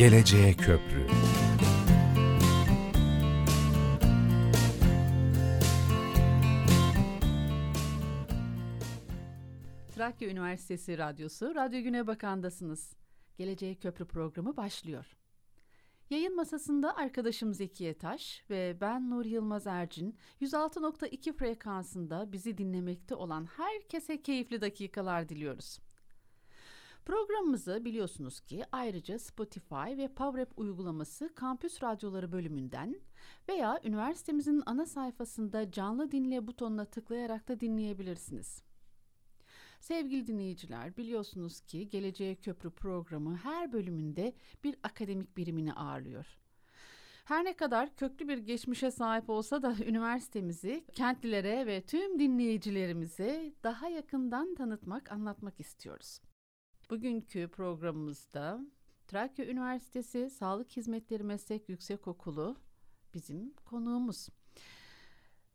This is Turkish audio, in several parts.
Geleceğe Köprü Trakya Üniversitesi Radyosu, Radyo Güne Bakan'dasınız. Geleceğe Köprü programı başlıyor. Yayın masasında arkadaşım Zekiye Taş ve ben Nur Yılmaz Ercin 106.2 frekansında bizi dinlemekte olan herkese keyifli dakikalar diliyoruz. Programımızı biliyorsunuz ki ayrıca Spotify ve PowerApp uygulaması Kampüs Radyoları bölümünden veya üniversitemizin ana sayfasında canlı dinle butonuna tıklayarak da dinleyebilirsiniz. Sevgili dinleyiciler, biliyorsunuz ki Geleceğe Köprü programı her bölümünde bir akademik birimini ağırlıyor. Her ne kadar köklü bir geçmişe sahip olsa da üniversitemizi kentlilere ve tüm dinleyicilerimize daha yakından tanıtmak, anlatmak istiyoruz. Bugünkü programımızda Trakya Üniversitesi Sağlık Hizmetleri Meslek Yüksekokulu bizim konuğumuz.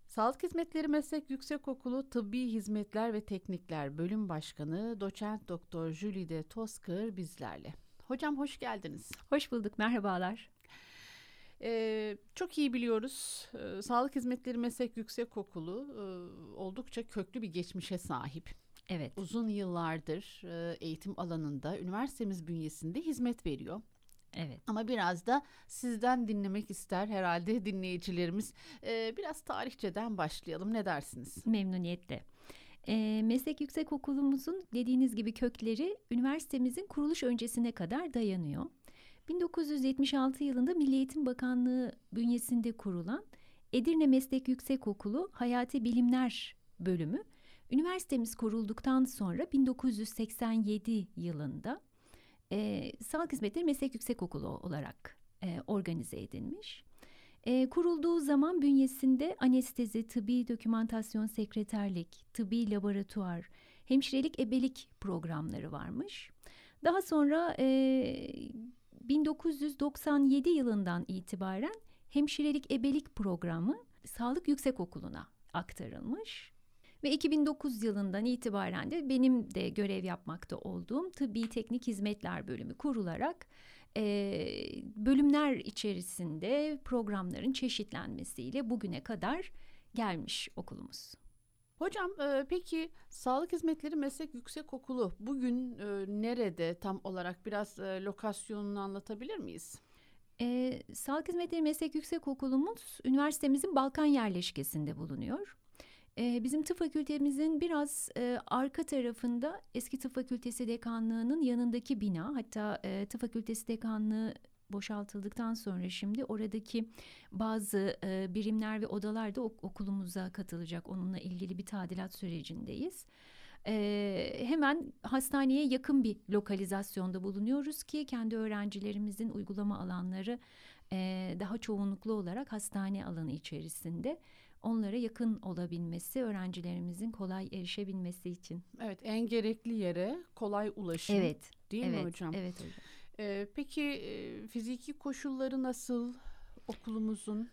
Sağlık Hizmetleri Meslek Yüksekokulu Tıbbi Hizmetler ve Teknikler Bölüm Başkanı Doçent Doktor Jülide Toskır bizlerle. Hocam hoş geldiniz. Hoş bulduk, merhabalar. Ee, çok iyi biliyoruz. Ee, Sağlık Hizmetleri Meslek Yüksekokulu e, oldukça köklü bir geçmişe sahip. Evet. Uzun yıllardır eğitim alanında üniversitemiz bünyesinde hizmet veriyor. Evet. Ama biraz da sizden dinlemek ister herhalde dinleyicilerimiz. Ee, biraz tarihçeden başlayalım. Ne dersiniz? Memnuniyetle. E, meslek Yüksekokulumuzun dediğiniz gibi kökleri üniversitemizin kuruluş öncesine kadar dayanıyor. 1976 yılında Milli Eğitim Bakanlığı bünyesinde kurulan Edirne Meslek Yüksekokulu Hayati Bilimler bölümü üniversitemiz kurulduktan sonra 1987 yılında e, Sağlık Hizmetleri Meslek Yüksekokulu olarak e, organize edilmiş. E, kurulduğu zaman bünyesinde anestezi, tıbbi dokümantasyon sekreterlik, tıbbi laboratuvar, hemşirelik ebelik programları varmış. Daha sonra e, 1997 yılından itibaren hemşirelik ebelik programı Sağlık Yüksekokulu'na aktarılmış. Ve 2009 yılından itibaren de benim de görev yapmakta olduğum Tıbbi Teknik Hizmetler Bölümü kurularak e, bölümler içerisinde programların çeşitlenmesiyle bugüne kadar gelmiş okulumuz. Hocam e, peki Sağlık Hizmetleri Meslek Yüksekokulu bugün e, nerede tam olarak biraz e, lokasyonunu anlatabilir miyiz? E, Sağlık Hizmetleri Meslek Yüksekokulumuz üniversitemizin Balkan yerleşkesinde bulunuyor. E, bizim tıp fakültemizin biraz e, arka tarafında eski tıp fakültesi dekanlığının yanındaki bina hatta e, tıp fakültesi dekanlığı boşaltıldıktan sonra şimdi oradaki bazı e, birimler ve odalar da ok- okulumuza katılacak. Onunla ilgili bir tadilat sürecindeyiz. E, hemen hastaneye yakın bir lokalizasyonda bulunuyoruz ki kendi öğrencilerimizin uygulama alanları e, daha çoğunluklu olarak hastane alanı içerisinde onlara yakın olabilmesi, öğrencilerimizin kolay erişebilmesi için. Evet, en gerekli yere kolay ulaşım. Evet. Değil evet, mi hocam? Evet hocam. Ee, peki e, fiziki koşulları nasıl okulumuzun?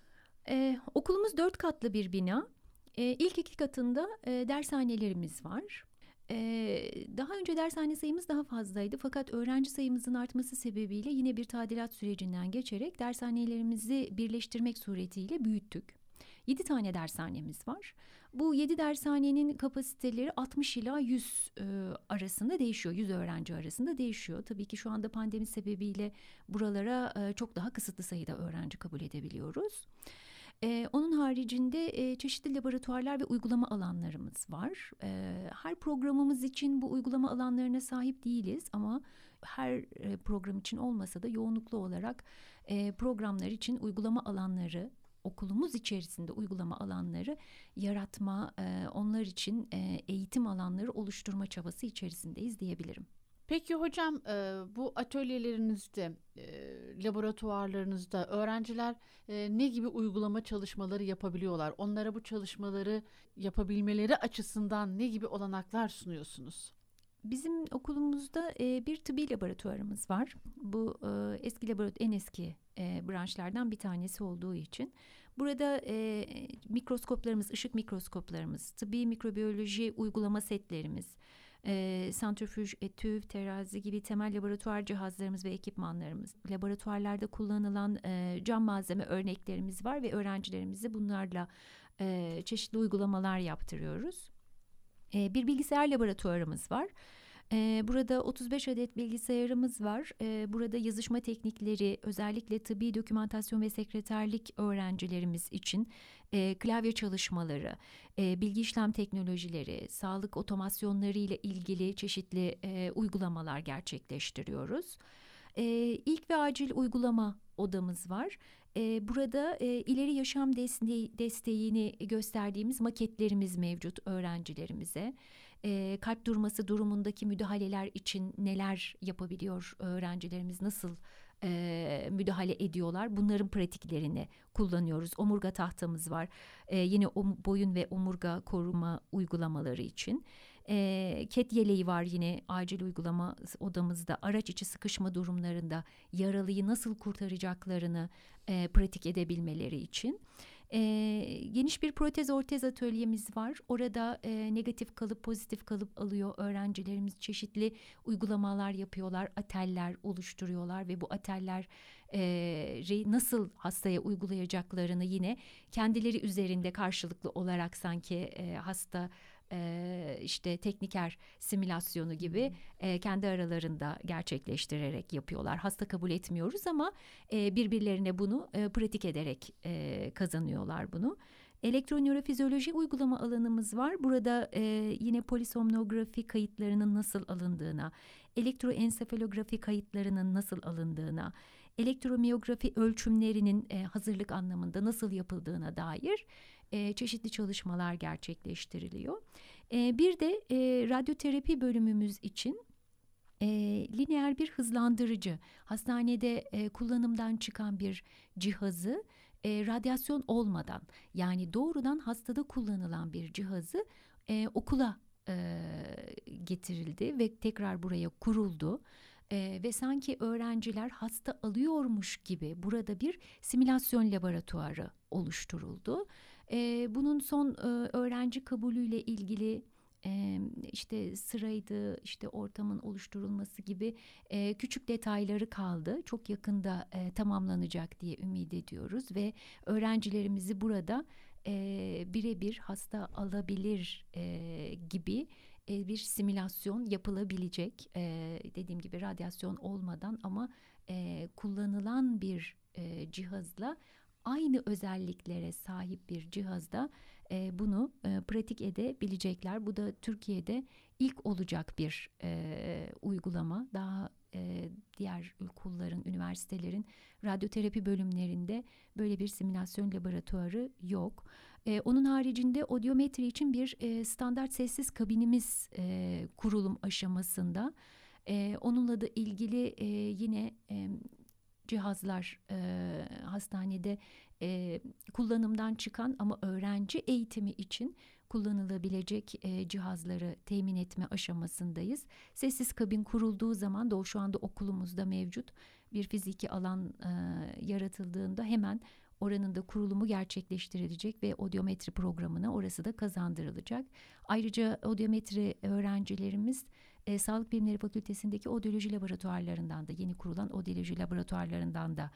Ee, okulumuz dört katlı bir bina. Ee, ilk iki katında e, dershanelerimiz var. Ee, daha önce dershane sayımız daha fazlaydı fakat öğrenci sayımızın artması sebebiyle yine bir tadilat sürecinden geçerek dershanelerimizi birleştirmek suretiyle büyüttük. 7 tane dershanemiz var. Bu 7 dershanenin kapasiteleri 60 ila 100 e, arasında değişiyor. 100 öğrenci arasında değişiyor. Tabii ki şu anda pandemi sebebiyle buralara e, çok daha kısıtlı sayıda öğrenci kabul edebiliyoruz. Ee, onun haricinde e, çeşitli laboratuvarlar ve uygulama alanlarımız var. E, her programımız için bu uygulama alanlarına sahip değiliz ama her e, program için olmasa da yoğunluklu olarak e, programlar için uygulama alanları okulumuz içerisinde uygulama alanları yaratma, e, onlar için e, eğitim alanları oluşturma çabası içerisindeyiz diyebilirim. Peki hocam e, bu atölyelerinizde, laboratuvarlarınızda öğrenciler ne gibi uygulama çalışmaları yapabiliyorlar? Onlara bu çalışmaları yapabilmeleri açısından ne gibi olanaklar sunuyorsunuz? Bizim okulumuzda e, bir tıbbi laboratuvarımız var. Bu e, eski laboratuvar en eski e, branşlardan bir tanesi olduğu için. Burada e, mikroskoplarımız, ışık mikroskoplarımız, tıbbi mikrobiyoloji uygulama setlerimiz, e, santrifüj, etüv, terazi gibi temel laboratuvar cihazlarımız ve ekipmanlarımız, laboratuvarlarda kullanılan e, cam malzeme örneklerimiz var ve öğrencilerimizi bunlarla e, çeşitli uygulamalar yaptırıyoruz. E, bir bilgisayar laboratuvarımız var. Ee, burada 35 adet bilgisayarımız var. Ee, burada yazışma teknikleri özellikle tıbbi dokümantasyon ve sekreterlik öğrencilerimiz için e, klavye çalışmaları, e, bilgi işlem teknolojileri, sağlık otomasyonları ile ilgili çeşitli e, uygulamalar gerçekleştiriyoruz. İlk ve acil uygulama odamız var. Burada ileri yaşam desteğini gösterdiğimiz maketlerimiz mevcut öğrencilerimize. Kalp durması durumundaki müdahaleler için neler yapabiliyor öğrencilerimiz? Nasıl müdahale ediyorlar? Bunların pratiklerini kullanıyoruz. Omurga tahtamız var. Yine boyun ve omurga koruma uygulamaları için e, ket yeleği var yine acil uygulama odamızda araç içi sıkışma durumlarında yaralıyı nasıl kurtaracaklarını e, pratik edebilmeleri için. E, geniş bir protez ortez atölyemiz var. Orada e, negatif kalıp pozitif kalıp alıyor öğrencilerimiz çeşitli uygulamalar yapıyorlar, ateller oluşturuyorlar ve bu ateller e, nasıl hastaya uygulayacaklarını yine kendileri üzerinde karşılıklı olarak sanki e, hasta e, işte tekniker simülasyonu gibi e, kendi aralarında gerçekleştirerek yapıyorlar. Hasta kabul etmiyoruz ama e, birbirlerine bunu e, pratik ederek e, kazanıyorlar bunu. Elektronörofizyoloji uygulama alanımız var. Burada e, yine polisomnografi kayıtlarının nasıl alındığına, elektroensefalografi kayıtlarının nasıl alındığına, elektromiyografi ölçümlerinin e, hazırlık anlamında nasıl yapıldığına dair e, çeşitli çalışmalar gerçekleştiriliyor. E, bir de e, radyoterapi bölümümüz için e, lineer bir hızlandırıcı hastanede e, kullanımdan çıkan bir cihazı e, radyasyon olmadan yani doğrudan hastada kullanılan bir cihazı e, okula e, getirildi ve tekrar buraya kuruldu. Ee, ve sanki öğrenciler hasta alıyormuş gibi burada bir simülasyon laboratuvarı oluşturuldu. E, bunun son e, öğrenci kabulüyle ilgili e, işte sıraydı, işte ortamın oluşturulması gibi e, küçük detayları kaldı. Çok yakında e, tamamlanacak diye ümit ediyoruz ve öğrencilerimizi burada e, birebir hasta alabilir e, gibi bir simülasyon yapılabilecek. E, dediğim gibi radyasyon olmadan ama e, kullanılan bir e, cihazla aynı özelliklere sahip bir cihazda e, bunu e, pratik edebilecekler. Bu da Türkiye'de ilk olacak bir e, uygulama. Daha e, diğer okulların, üniversitelerin radyoterapi bölümlerinde böyle bir simülasyon laboratuvarı yok. E, onun haricinde odiometri için bir e, standart sessiz kabinimiz e, kurulum aşamasında. E, onunla da ilgili e, yine e, cihazlar e, hastanede e, kullanımdan çıkan ama öğrenci eğitimi için kullanılabilecek e, cihazları temin etme aşamasındayız. Sessiz kabin kurulduğu zaman da o şu anda okulumuzda mevcut bir fiziki alan e, yaratıldığında hemen oranın da kurulumu gerçekleştirilecek ve odiometri programına orası da kazandırılacak. Ayrıca odiometri öğrencilerimiz e, Sağlık Bilimleri Fakültesindeki odyoloji laboratuvarlarından da yeni kurulan odyoloji laboratuvarlarından da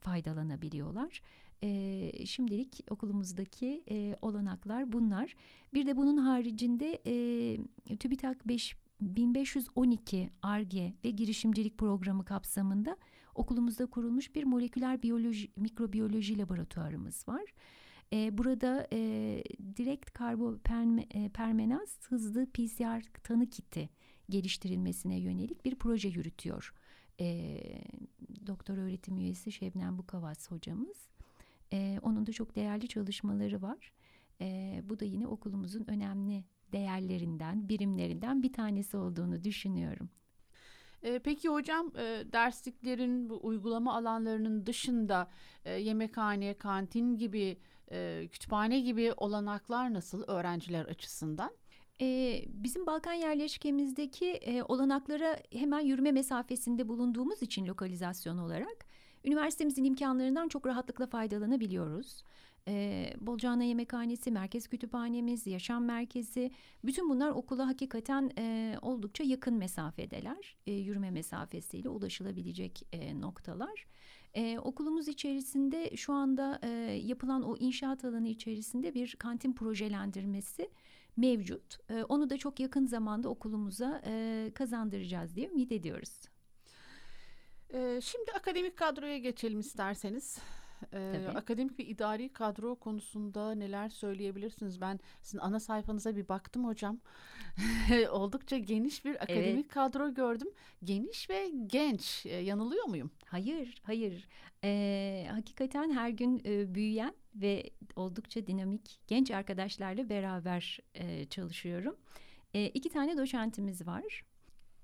faydalanabiliyorlar. E, şimdilik okulumuzdaki e, olanaklar bunlar. Bir de bunun haricinde e, TÜBİTAK 5 1512 ARGE ve girişimcilik programı kapsamında okulumuzda kurulmuş bir moleküler biyoloji, mikrobiyoloji laboratuvarımız var. E, burada e, direkt karbopermenaz hızlı PCR tanı kiti geliştirilmesine yönelik bir proje yürütüyor. E, doktor öğretim üyesi Şebnem Bukavas hocamız. E, onun da çok değerli çalışmaları var. E, bu da yine okulumuzun önemli değerlerinden, birimlerinden bir tanesi olduğunu düşünüyorum. Peki hocam e, dersliklerin bu uygulama alanlarının dışında e, yemekhane, kantin gibi, e, kütüphane gibi olanaklar nasıl öğrenciler açısından? Bizim Balkan yerleşkemizdeki e, olanaklara hemen yürüme mesafesinde bulunduğumuz için lokalizasyon olarak üniversitemizin imkanlarından çok rahatlıkla faydalanabiliyoruz. e, Bolcana Yemekhanesi, Merkez Kütüphanemiz, Yaşam Merkezi bütün bunlar okula hakikaten e, oldukça yakın mesafedeler. E, yürüme mesafesiyle ulaşılabilecek e, noktalar. E, okulumuz içerisinde şu anda e, yapılan o inşaat alanı içerisinde bir kantin projelendirmesi mevcut. E, onu da çok yakın zamanda okulumuza e, kazandıracağız diye ümit ediyoruz. E, şimdi akademik kadroya geçelim isterseniz. Ee, akademik ve idari kadro konusunda neler söyleyebilirsiniz? Ben sizin ana sayfanıza bir baktım hocam. Oldukça geniş bir akademik evet. kadro gördüm. Geniş ve genç. Ee, yanılıyor muyum? Hayır, hayır. Ee, hakikaten her gün e, büyüyen ve oldukça dinamik genç arkadaşlarla beraber e, çalışıyorum. E, iki tane doçentimiz var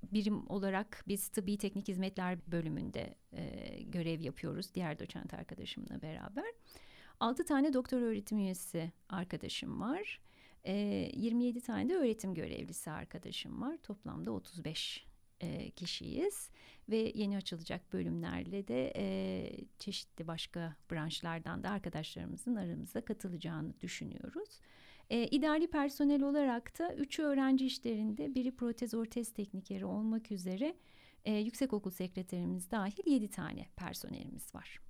birim olarak biz tıbbi teknik hizmetler bölümünde e, görev yapıyoruz diğer doçent arkadaşımla beraber. Altı tane doktor öğretim üyesi arkadaşım var. E, 27 tane de öğretim görevlisi arkadaşım var. Toplamda 35 e, kişiyiz ve yeni açılacak bölümlerle de e, çeşitli başka branşlardan da arkadaşlarımızın aramıza katılacağını düşünüyoruz. E, idari personel olarak da üç öğrenci işlerinde biri protez ortez teknikeri olmak üzere e, yüksekokul sekreterimiz dahil yedi tane personelimiz var.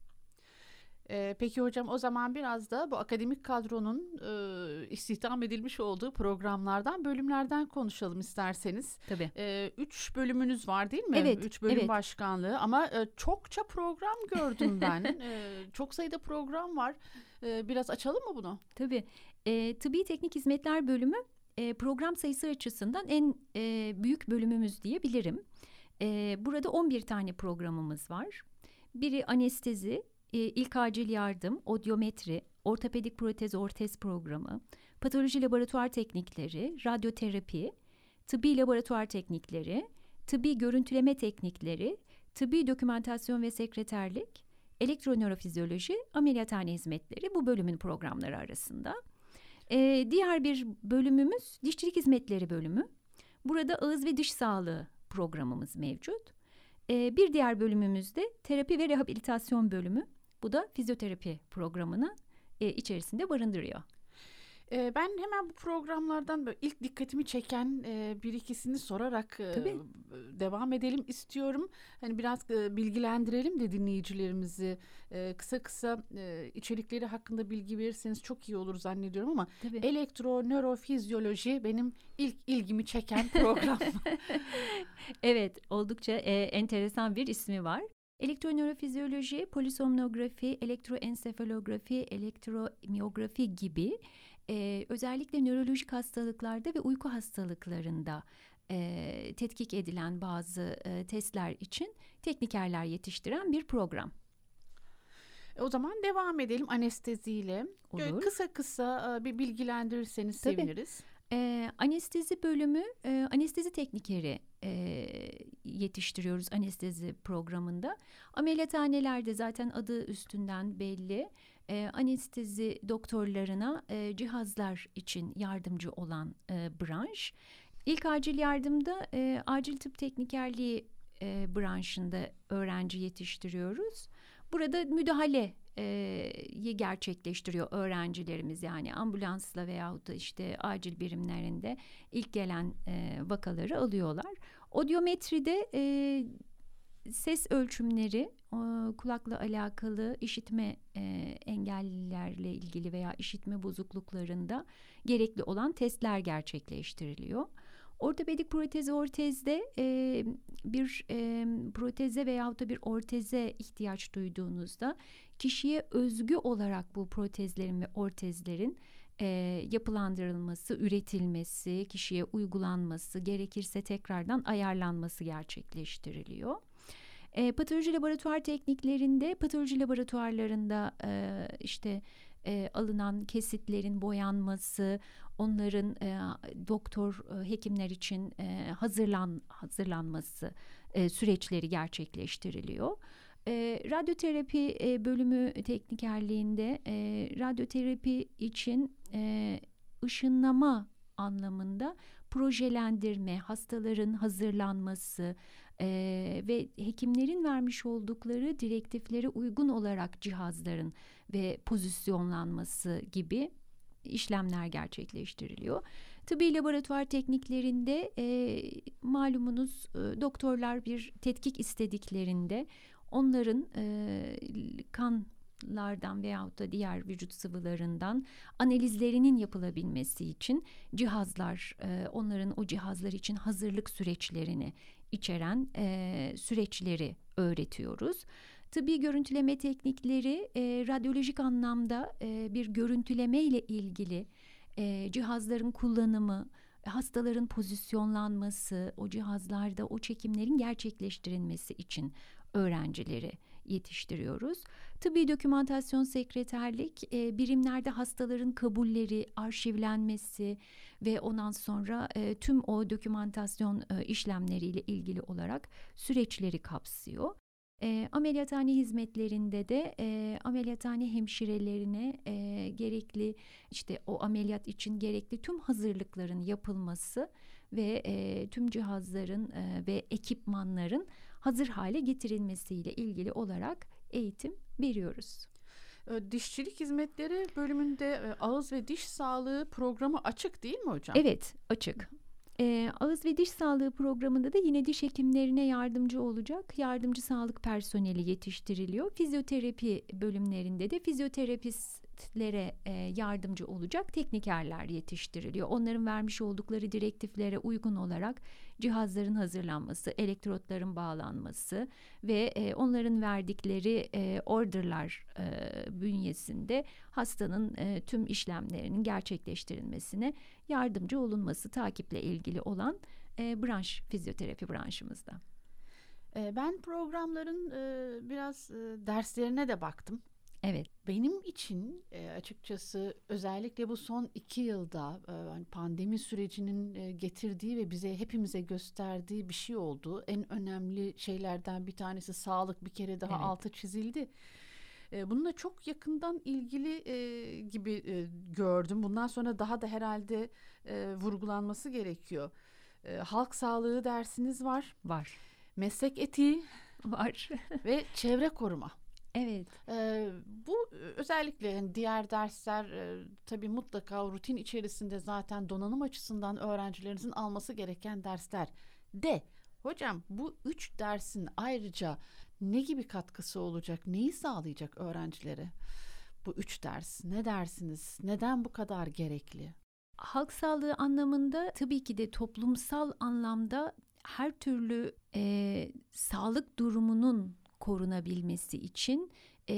Ee, peki hocam o zaman biraz da bu akademik kadronun e, istihdam edilmiş olduğu programlardan, bölümlerden konuşalım isterseniz. Tabii. Ee, üç bölümünüz var değil mi? Evet. Üç bölüm evet. başkanlığı ama e, çokça program gördüm ben. e, çok sayıda program var. E, biraz açalım mı bunu? Tabii. E, Tıbbi Teknik Hizmetler Bölümü e, program sayısı açısından en e, büyük bölümümüz diyebilirim. E, burada 11 tane programımız var. Biri anestezi, e, ilk acil yardım, odyometri, ortopedik protez ortez programı, patoloji laboratuvar teknikleri, radyoterapi, tıbbi laboratuvar teknikleri, tıbbi görüntüleme teknikleri, tıbbi dokümantasyon ve sekreterlik, elektronörofizyoloji, ameliyathane hizmetleri bu bölümün programları arasında. Ee, diğer bir bölümümüz dişçilik hizmetleri bölümü. Burada ağız ve diş sağlığı programımız mevcut. Ee, bir diğer bölümümüzde terapi ve rehabilitasyon bölümü. Bu da fizyoterapi programını e, içerisinde barındırıyor. E, ben hemen bu programlardan böyle ilk dikkatimi çeken e, bir ikisini sorarak e, devam edelim istiyorum. Hani biraz e, bilgilendirelim de dinleyicilerimizi. E, kısa kısa e, içerikleri hakkında bilgi verirseniz çok iyi olur zannediyorum ama Tabii. elektro nörofizyoloji benim ilk ilgimi çeken program. evet, oldukça e, enteresan bir ismi var. Elektronörofizyoloji, polisomnografi, elektroensefalografi, elektromiyografi gibi e, özellikle nörolojik hastalıklarda ve uyku hastalıklarında e, tetkik edilen bazı e, testler için teknikerler yetiştiren bir program. E, o zaman devam edelim anesteziyle. Olur. Kısa kısa bir bilgilendirirseniz Tabii. seviniriz. E, anestezi bölümü, e, anestezi teknikeri e, yetiştiriyoruz anestezi programında. Ameliyathanelerde zaten adı üstünden belli e, anestezi doktorlarına e, cihazlar için yardımcı olan e, branş. İlk acil yardımda e, acil tıp teknikerliği e, branşında öğrenci yetiştiriyoruz. Burada müdahale e, gerçekleştiriyor öğrencilerimiz yani ambulansla veyahut da işte acil birimlerinde ilk gelen e, vakaları alıyorlar. Odyometride e, ses ölçümleri, kulakla alakalı işitme e, engellilerle ilgili veya işitme bozukluklarında gerekli olan testler gerçekleştiriliyor. Ortopedik protez ortezde e, bir e, proteze veyahut da bir orteze ihtiyaç duyduğunuzda kişiye özgü olarak bu protezlerin ve ortezlerin e, yapılandırılması, üretilmesi, kişiye uygulanması, gerekirse tekrardan ayarlanması gerçekleştiriliyor. E, patoloji laboratuvar tekniklerinde, patoloji laboratuvarlarında e, işte e, alınan kesitlerin boyanması, onların e, doktor e, hekimler için e, hazırlan hazırlanması e, süreçleri gerçekleştiriliyor. E, radyoterapi e, bölümü teknikerliğinde e, radyoterapi için e, ışınlama anlamında projelendirme, hastaların hazırlanması, Ee, ve hekimlerin vermiş oldukları direktiflere uygun olarak cihazların ve pozisyonlanması gibi işlemler gerçekleştiriliyor. Tıbbi laboratuvar tekniklerinde e, malumunuz e, doktorlar bir tetkik istediklerinde onların e, kanlardan veyahut da diğer vücut sıvılarından analizlerinin yapılabilmesi için cihazlar, e, onların o cihazlar için hazırlık süreçlerini içeren e, süreçleri öğretiyoruz. Tıbbi görüntüleme teknikleri e, radyolojik anlamda e, bir görüntüleme ile ilgili e, cihazların kullanımı, hastaların pozisyonlanması, o cihazlarda o çekimlerin gerçekleştirilmesi için öğrencileri yetiştiriyoruz. Tıbbi dokümantasyon sekreterlik e, birimlerde hastaların kabulleri, arşivlenmesi ve ondan sonra e, tüm o dokümantasyon e, işlemleriyle ilgili olarak süreçleri kapsıyor. E, ameliyathane hizmetlerinde de e, ameliyathane hemşirelerine e, gerekli işte o ameliyat için gerekli tüm hazırlıkların yapılması ve e, tüm cihazların e, ve ekipmanların hazır hale getirilmesiyle ilgili olarak eğitim veriyoruz. Dişçilik hizmetleri bölümünde ağız ve diş sağlığı programı açık değil mi hocam? Evet açık. E, ağız ve diş sağlığı programında da yine diş hekimlerine yardımcı olacak yardımcı sağlık personeli yetiştiriliyor. Fizyoterapi bölümlerinde de fizyoterapistlere e, yardımcı olacak teknikerler yetiştiriliyor. Onların vermiş oldukları direktiflere uygun olarak cihazların hazırlanması, elektrotların bağlanması ve e, onların verdikleri e, orderlar e, bünyesinde hastanın e, tüm işlemlerinin gerçekleştirilmesine yardımcı olunması takiple ilgili olan e, branş fizyoterapi branşımızda. E, ben programların e, biraz derslerine de baktım. Evet. Benim için e, açıkçası özellikle bu son iki yılda e, pandemi sürecinin e, getirdiği ve bize hepimize gösterdiği bir şey oldu. En önemli şeylerden bir tanesi sağlık bir kere daha evet. altı çizildi. Bununla çok yakından ilgili e, gibi e, gördüm. Bundan sonra daha da herhalde e, vurgulanması gerekiyor. E, halk sağlığı dersiniz var. Var. Meslek etiği var. ve çevre koruma. Evet. Ee, bu özellikle yani diğer dersler e, tabii mutlaka rutin içerisinde zaten donanım açısından öğrencilerinizin alması gereken dersler. De hocam bu üç dersin ayrıca ne gibi katkısı olacak, neyi sağlayacak öğrencilere? Bu üç ders ne dersiniz? Neden bu kadar gerekli? Halk sağlığı anlamında tabii ki de toplumsal anlamda her türlü e, sağlık durumunun korunabilmesi için e,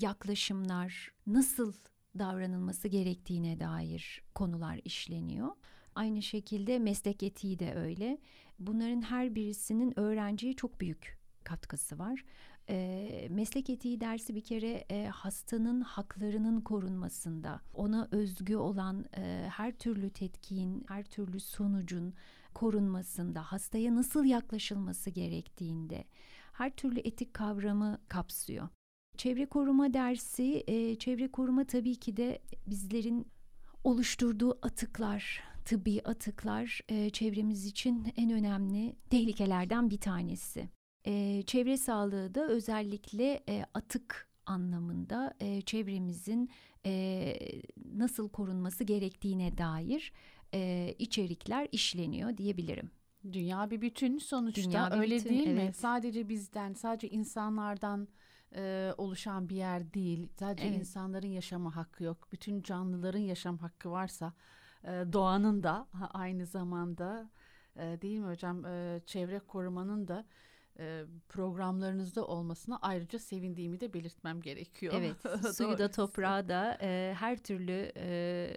yaklaşımlar nasıl davranılması gerektiğine dair konular işleniyor. Aynı şekilde meslek etiği de öyle. Bunların her birisinin öğrenciye çok büyük katkısı var. E, meslek etiği dersi bir kere e, hastanın haklarının korunmasında, ona özgü olan e, her türlü tetkiğin, her türlü sonucun korunmasında, hastaya nasıl yaklaşılması gerektiğinde, her türlü etik kavramı kapsıyor. Çevre koruma dersi, e, çevre koruma tabii ki de bizlerin oluşturduğu atıklar, tıbbi atıklar e, çevremiz için en önemli tehlikelerden bir tanesi. E, çevre sağlığı da özellikle e, atık anlamında e, çevremizin e, nasıl korunması gerektiğine dair e, içerikler işleniyor diyebilirim. Dünya bir bütün sonuçta Dünya bir öyle bütün, değil evet. mi? Sadece bizden, sadece insanlardan e, oluşan bir yer değil. Sadece evet. insanların yaşama hakkı yok. Bütün canlıların yaşam hakkı varsa e, doğanın da aynı zamanda e, değil mi hocam? E, çevre korumanın da programlarınızda olmasına ayrıca sevindiğimi de belirtmem gerekiyor. Evet, suyu da toprağı da e, her türlü e,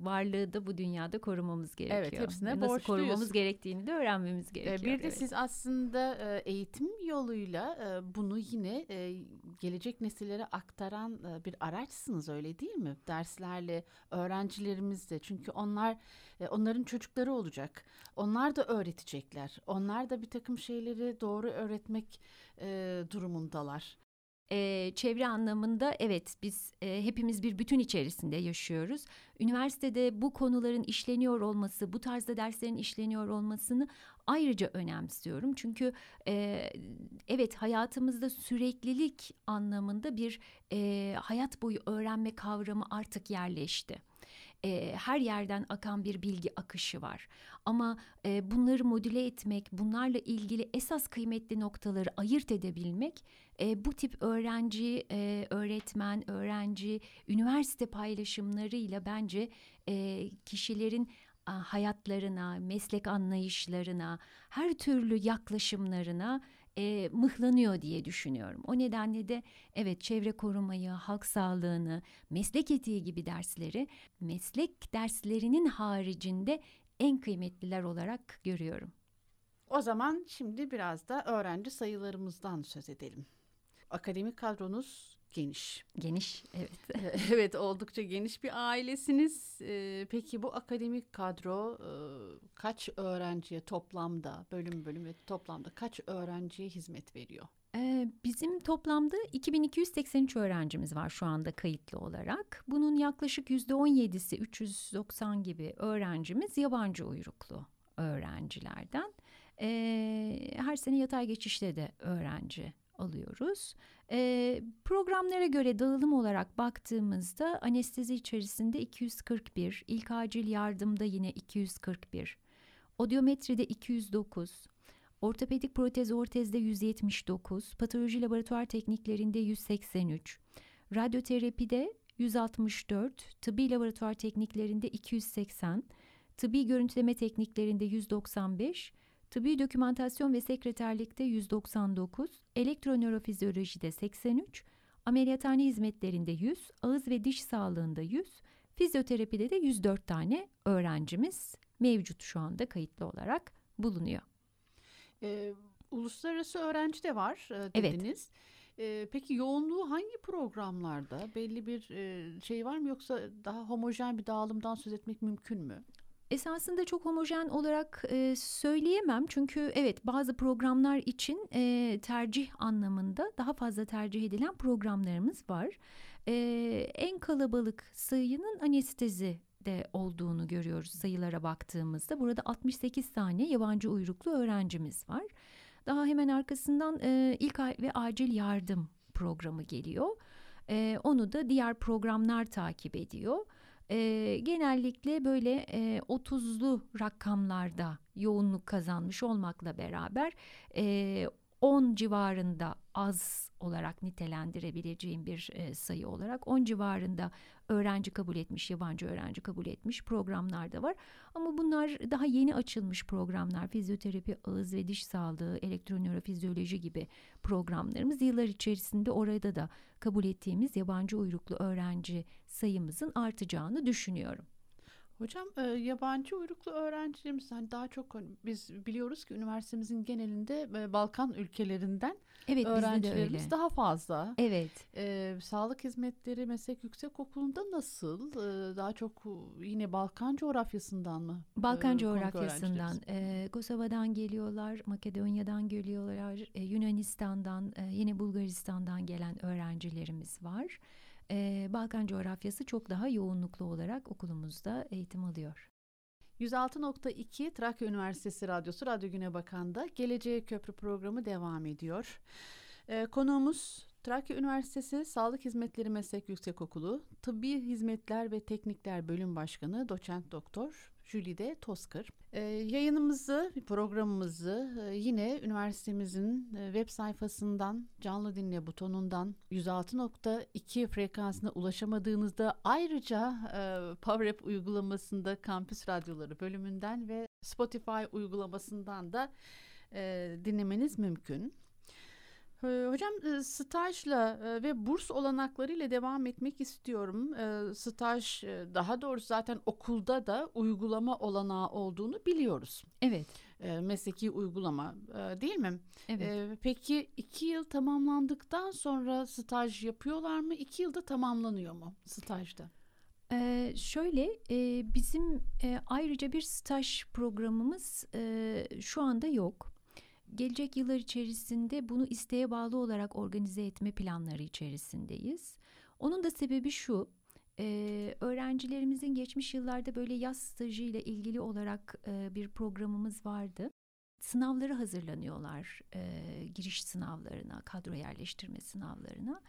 varlığı da bu dünyada korumamız gerekiyor. Evet, hepsine Nasıl borçluyuz. korumamız gerektiğini de öğrenmemiz e, gerekiyor. Bir de evet. siz aslında e, eğitim yoluyla e, bunu yine e, gelecek nesillere aktaran e, bir araçsınız öyle değil mi? Derslerle, öğrencilerimizle çünkü onlar e, onların çocukları olacak. Onlar da öğretecekler. Onlar da bir takım şeyleri doğru öğretmek e, durumundalar. E, çevre anlamında evet biz e, hepimiz bir bütün içerisinde yaşıyoruz. Üniversitede bu konuların işleniyor olması, bu tarzda derslerin işleniyor olmasını ayrıca önemsiyorum. Çünkü e, evet hayatımızda süreklilik anlamında bir e, hayat boyu öğrenme kavramı artık yerleşti e, her yerden akan bir bilgi akışı var. Ama e, bunları modüle etmek, bunlarla ilgili esas kıymetli noktaları ayırt edebilmek e, bu tip öğrenci, e, öğretmen, öğrenci, üniversite paylaşımlarıyla bence e, kişilerin hayatlarına, meslek anlayışlarına, her türlü yaklaşımlarına e, mıhlanıyor diye düşünüyorum. O nedenle de evet çevre korumayı, halk sağlığını, meslek etiği gibi dersleri meslek derslerinin haricinde en kıymetliler olarak görüyorum. O zaman şimdi biraz da öğrenci sayılarımızdan söz edelim. Akademik kadronuz geniş. Geniş, evet. evet, oldukça geniş bir ailesiniz. Peki bu akademik kadro kaç öğrenciye toplamda, bölüm bölüm ve toplamda kaç öğrenciye hizmet veriyor? Bizim toplamda 2283 öğrencimiz var şu anda kayıtlı olarak. Bunun yaklaşık %17'si 390 gibi öğrencimiz yabancı uyruklu öğrencilerden. Her sene yatay geçişte de öğrenci alıyoruz. E, programlara göre dağılım olarak baktığımızda anestezi içerisinde 241, ilk acil yardımda yine 241, odiometride 209, ortopedik protez ortezde 179, patoloji laboratuvar tekniklerinde 183, radyoterapide 164, tıbbi laboratuvar tekniklerinde 280, tıbbi görüntüleme tekniklerinde 195, Tıbbi dokümantasyon ve sekreterlikte 199, elektronörofizyolojide 83, ameliyathane hizmetlerinde 100, ağız ve diş sağlığında 100, fizyoterapide de 104 tane öğrencimiz mevcut şu anda kayıtlı olarak bulunuyor. Ee, uluslararası öğrenci de var e, dediniz. Evet. peki yoğunluğu hangi programlarda? Belli bir e, şey var mı yoksa daha homojen bir dağılımdan söz etmek mümkün mü? Esasında çok homojen olarak e, söyleyemem çünkü evet bazı programlar için e, tercih anlamında daha fazla tercih edilen programlarımız var. E, en kalabalık sayının anestezi de olduğunu görüyoruz sayılara baktığımızda. Burada 68 tane yabancı uyruklu öğrencimiz var. Daha hemen arkasından e, ilk ve acil yardım programı geliyor. E, onu da diğer programlar takip ediyor e, genellikle böyle e, 30'lu rakamlarda yoğunluk kazanmış olmakla beraber e, 10 civarında az olarak nitelendirebileceğim bir e, sayı olarak 10 civarında öğrenci kabul etmiş, yabancı öğrenci kabul etmiş programlar da var. Ama bunlar daha yeni açılmış programlar. Fizyoterapi, ağız ve diş sağlığı, elektronörofizyoloji gibi programlarımız yıllar içerisinde orada da kabul ettiğimiz yabancı uyruklu öğrenci sayımızın artacağını düşünüyorum. Hocam e, yabancı uyruklu öğrencilerimiz hani daha çok hani biz biliyoruz ki üniversitemizin genelinde e, Balkan ülkelerinden evet, öğrencilerimiz daha fazla. Evet. E, sağlık hizmetleri meslek yüksek okulunda nasıl? E, daha çok yine Balkan coğrafyasından mı? Balkan e, coğrafyasından. E, Kosova'dan geliyorlar, Makedonya'dan geliyorlar, e, Yunanistan'dan, e, yine Bulgaristan'dan gelen öğrencilerimiz var e, Balkan coğrafyası çok daha yoğunluklu olarak okulumuzda eğitim alıyor. 106.2 Trakya Üniversitesi Radyosu Radyo Güne Bakan'da Geleceğe Köprü programı devam ediyor. E, konuğumuz Trakya Üniversitesi Sağlık Hizmetleri Meslek Yüksekokulu Tıbbi Hizmetler ve Teknikler Bölüm Başkanı Doçent Doktor Jülide Tozkır. Ee, yayınımızı, programımızı e, yine üniversitemizin e, web sayfasından canlı dinle butonundan 106.2 frekansına ulaşamadığınızda ayrıca e, PowerApp uygulamasında kampüs radyoları bölümünden ve Spotify uygulamasından da e, dinlemeniz mümkün. Ee, hocam e, stajla e, ve burs olanaklarıyla devam etmek istiyorum. Ee, staj e, daha doğrusu zaten okulda da uygulama olanağı olduğunu biliyoruz. Evet. Mesleki uygulama değil mi? Evet. Peki iki yıl tamamlandıktan sonra staj yapıyorlar mı? İki yılda tamamlanıyor mu stajda? Ee, şöyle e, bizim e, ayrıca bir staj programımız e, şu anda yok gelecek yıllar içerisinde bunu isteğe bağlı olarak organize etme planları içerisindeyiz. Onun da sebebi şu, e, öğrencilerimizin geçmiş yıllarda böyle yaz stajı ile ilgili olarak e, bir programımız vardı. Sınavları hazırlanıyorlar, e, giriş sınavlarına, kadro yerleştirme sınavlarına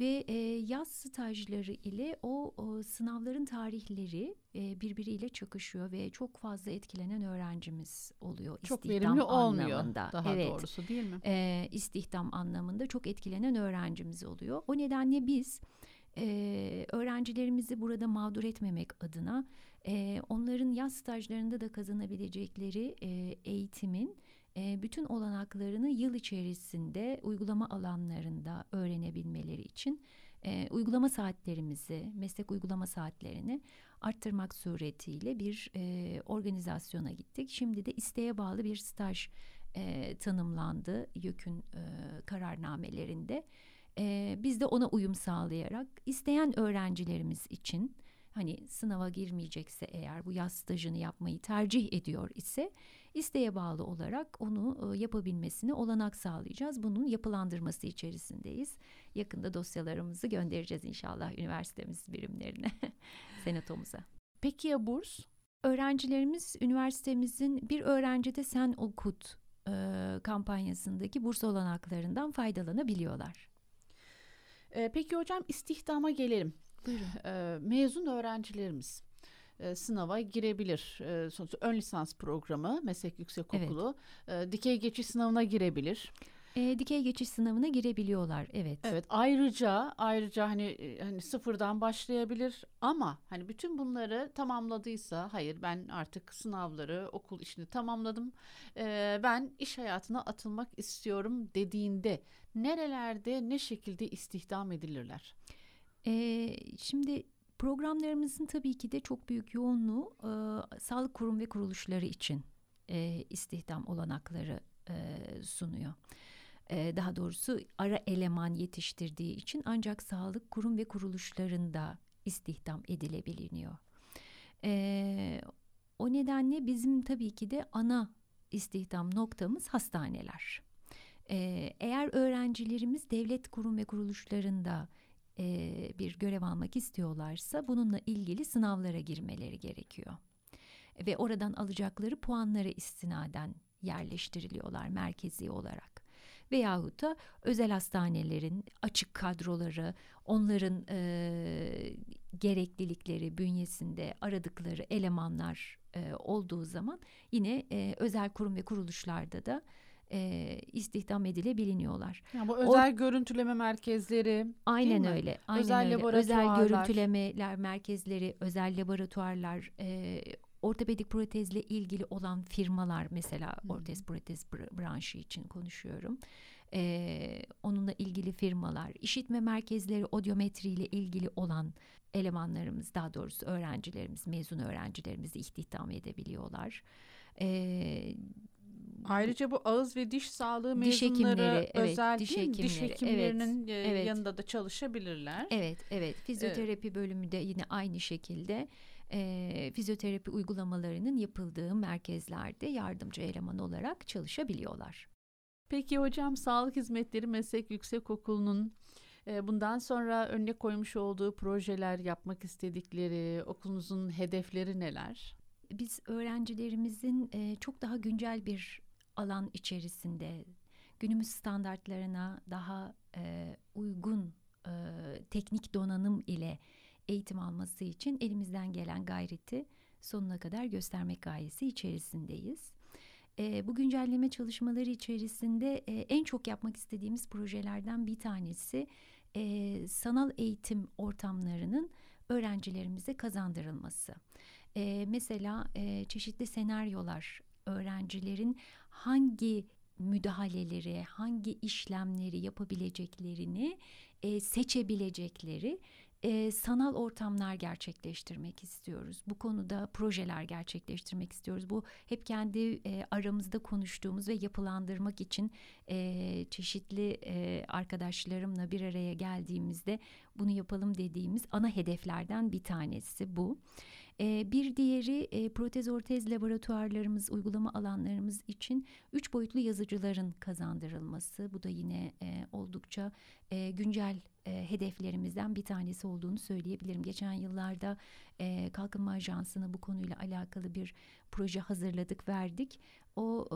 ve e, yaz stajları ile o, o sınavların tarihleri e, birbiriyle çakışıyor ve çok fazla etkilenen öğrencimiz oluyor. Çok verimli olmuyor anlamında. daha evet. doğrusu değil mi? E, istihdam anlamında çok etkilenen öğrencimiz oluyor. O nedenle biz e, öğrencilerimizi burada mağdur etmemek adına e, onların yaz stajlarında da kazanabilecekleri e, eğitimin bütün olanaklarını yıl içerisinde uygulama alanlarında öğrenebilmeleri için uygulama saatlerimizi, meslek uygulama saatlerini arttırmak suretiyle bir organizasyona gittik. Şimdi de isteğe bağlı bir staj tanımlandı YÖK'ün kararnamelerinde. Biz de ona uyum sağlayarak isteyen öğrencilerimiz için hani sınava girmeyecekse eğer bu yaz stajını yapmayı tercih ediyor ise isteğe bağlı olarak onu e, yapabilmesine olanak sağlayacağız. Bunun yapılandırması içerisindeyiz. Yakında dosyalarımızı göndereceğiz inşallah üniversitemiz birimlerine, senatomuza. Peki ya burs? Öğrencilerimiz üniversitemizin bir öğrencide sen okut e, kampanyasındaki burs olanaklarından faydalanabiliyorlar. E, peki hocam istihdama gelelim. Buyurun. E, mezun öğrencilerimiz e, sınava girebilir. E, sonuçta ön lisans programı, meslek yüksekokulu, evet. e, dikey geçiş sınavına girebilir. E, dikey geçiş sınavına girebiliyorlar, evet. Evet, ayrıca ayrıca hani hani sıfırdan başlayabilir ama hani bütün bunları tamamladıysa, hayır ben artık sınavları, okul işini tamamladım, e, ben iş hayatına atılmak istiyorum dediğinde nerelerde ne şekilde istihdam edilirler? E, şimdi Programlarımızın tabii ki de çok büyük yoğunluğu e, sağlık kurum ve kuruluşları için e, istihdam olanakları e, sunuyor. Daha doğrusu ara eleman yetiştirdiği için ancak sağlık kurum ve kuruluşlarında istihdam edilebiliyor. E, o nedenle bizim tabii ki de ana istihdam noktamız hastaneler. E, eğer öğrencilerimiz devlet kurum ve kuruluşlarında e, bir görev almak istiyorlarsa bununla ilgili sınavlara girmeleri gerekiyor. Ve oradan alacakları puanlara istinaden yerleştiriliyorlar merkezi olarak. Veyahut da özel hastanelerin açık kadroları, onların e, gereklilikleri bünyesinde aradıkları elemanlar e, olduğu zaman yine e, özel kurum ve kuruluşlarda da e, istihdam edilebiliniyorlar. Yani bu özel o, görüntüleme merkezleri. Aynen öyle. Aynen özel öyle. Özel görüntülemeler merkezleri, özel laboratuvarlar, e, ortopedik protezle ilgili olan firmalar mesela hmm. ortez protez branşı için konuşuyorum. Ee, onunla ilgili firmalar, işitme merkezleri, odyometri ile ilgili olan elemanlarımız, daha doğrusu öğrencilerimiz, mezun öğrencilerimizi istihdam edebiliyorlar. Ee, Ayrıca bu ağız ve diş sağlığı diş mezunları hekimleri, özel evet, diş, hekimleri, diş hekimlerinin evet, evet. yanında da çalışabilirler. Evet, evet. Fizyoterapi evet. bölümü de yine aynı şekilde e, fizyoterapi uygulamalarının yapıldığı merkezlerde yardımcı eleman olarak çalışabiliyorlar. Peki hocam Sağlık Hizmetleri Meslek Yüksekokulu'nun bundan sonra önüne koymuş olduğu projeler, yapmak istedikleri, okulunuzun hedefleri neler? Biz öğrencilerimizin çok daha güncel bir alan içerisinde günümüz standartlarına daha e, uygun e, teknik donanım ile eğitim alması için elimizden gelen gayreti sonuna kadar göstermek gayesi içerisindeyiz. E, bu güncelleme çalışmaları içerisinde e, en çok yapmak istediğimiz projelerden bir tanesi e, sanal eğitim ortamlarının öğrencilerimize kazandırılması. E, mesela e, çeşitli senaryolar öğrencilerin hangi müdahaleleri, hangi işlemleri yapabileceklerini e, seçebilecekleri e, sanal ortamlar gerçekleştirmek istiyoruz. Bu konuda projeler gerçekleştirmek istiyoruz. Bu hep kendi e, aramızda konuştuğumuz ve yapılandırmak için e, çeşitli e, arkadaşlarımla bir araya geldiğimizde bunu yapalım dediğimiz ana hedeflerden bir tanesi bu. E, bir diğeri e, protez ortez laboratuvarlarımız, uygulama alanlarımız için üç boyutlu yazıcıların kazandırılması. Bu da yine e, oldukça e, güncel e, hedeflerimizden bir tanesi olduğunu söyleyebilirim. Geçen yıllarda e, Kalkınma Ajansı'na bu konuyla alakalı bir proje hazırladık, verdik. O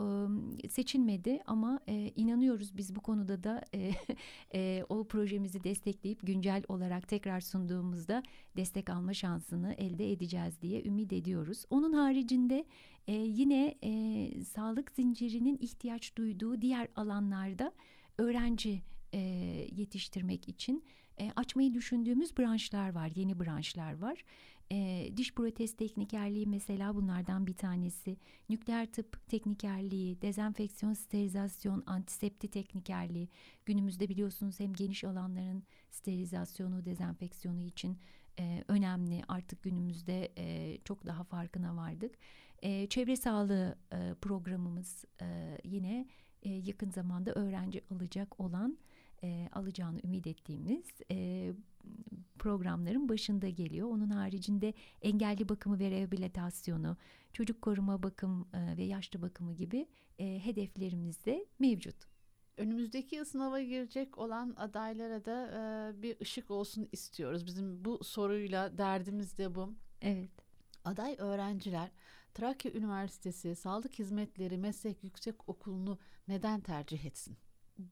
e, seçilmedi ama e, inanıyoruz biz bu konuda da e, e, o projemizi destekleyip güncel olarak tekrar sunduğumuzda destek alma şansını elde edeceğiz diye ümit ediyoruz. Onun haricinde e, yine e, sağlık zincirinin ihtiyaç duyduğu diğer alanlarda öğrenci e, yetiştirmek için e, açmayı düşündüğümüz branşlar var, yeni branşlar var. E, diş protez teknikerliği mesela bunlardan bir tanesi. Nükleer tıp teknikerliği, dezenfeksiyon, sterilizasyon, antisepti teknikerliği. Günümüzde biliyorsunuz hem geniş alanların sterilizasyonu, dezenfeksiyonu için e, önemli. Artık günümüzde e, çok daha farkına vardık. E, çevre sağlığı e, programımız e, yine e, yakın zamanda öğrenci alacak olan e, alacağını ümit ettiğimiz e, programların başında geliyor. Onun haricinde engelli bakımı ve rehabilitasyonu, çocuk koruma bakım e, ve yaşlı bakımı gibi e, hedeflerimiz de mevcut. Önümüzdeki sınava girecek olan adaylara da e, bir ışık olsun istiyoruz. Bizim bu soruyla derdimiz de bu. Evet. Aday öğrenciler Trakya Üniversitesi Sağlık Hizmetleri Meslek Yüksek Okulu'nu neden tercih etsin?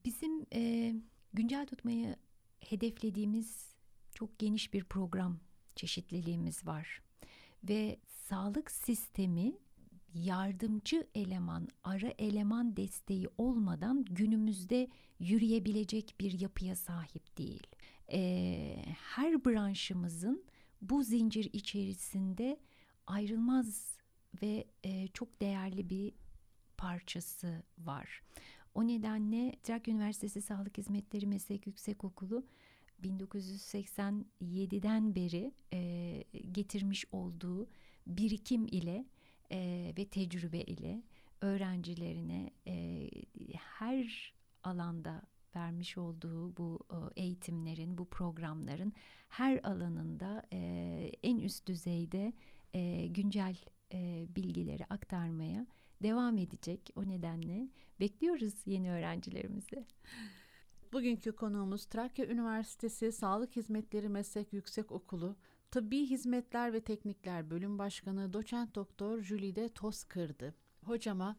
Bizim e, güncel tutmayı hedeflediğimiz çok geniş bir program çeşitliliğimiz var. Ve sağlık sistemi yardımcı eleman, ara eleman desteği olmadan günümüzde yürüyebilecek bir yapıya sahip değil. Ee, her branşımızın bu zincir içerisinde ayrılmaz ve e, çok değerli bir parçası var. O nedenle Trakya Üniversitesi Sağlık Hizmetleri Meslek Yüksekokulu 1987'den beri e, getirmiş olduğu birikim ile e, ve tecrübe ile öğrencilerine e, her alanda vermiş olduğu bu eğitimlerin, bu programların her alanında e, en üst düzeyde e, güncel e, bilgileri aktarmaya devam edecek. O nedenle bekliyoruz yeni öğrencilerimizi. Bugünkü konuğumuz Trakya Üniversitesi Sağlık Hizmetleri Meslek Yüksek Okulu Tıbbi Hizmetler ve Teknikler Bölüm Başkanı Doçent Doktor Jülide Tozkır'dı. Hocama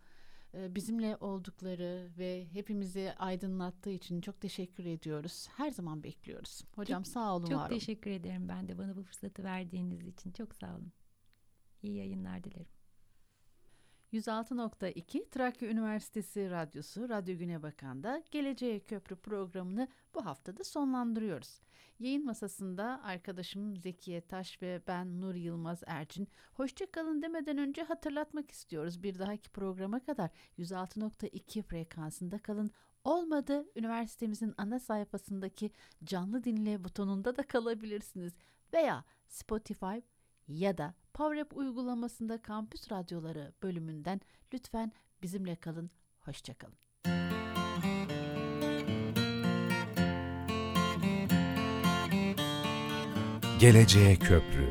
e, bizimle oldukları ve hepimizi aydınlattığı için çok teşekkür ediyoruz. Her zaman bekliyoruz. Hocam sağ olun, çok var olun. Çok teşekkür ederim ben de bana bu fırsatı verdiğiniz için. Çok sağ olun. İyi yayınlar dilerim. 106.2 Trakya Üniversitesi Radyosu Radyo Güne Bakan'da Geleceğe Köprü programını bu haftada sonlandırıyoruz. Yayın masasında arkadaşım Zekiye Taş ve ben Nur Yılmaz Ercin hoşçakalın demeden önce hatırlatmak istiyoruz. Bir dahaki programa kadar 106.2 frekansında kalın. Olmadı üniversitemizin ana sayfasındaki canlı dinle butonunda da kalabilirsiniz. Veya Spotify ya da PowerApp uygulamasında Kampüs Radyoları bölümünden lütfen bizimle kalın. Hoşçakalın. Geleceğe Köprü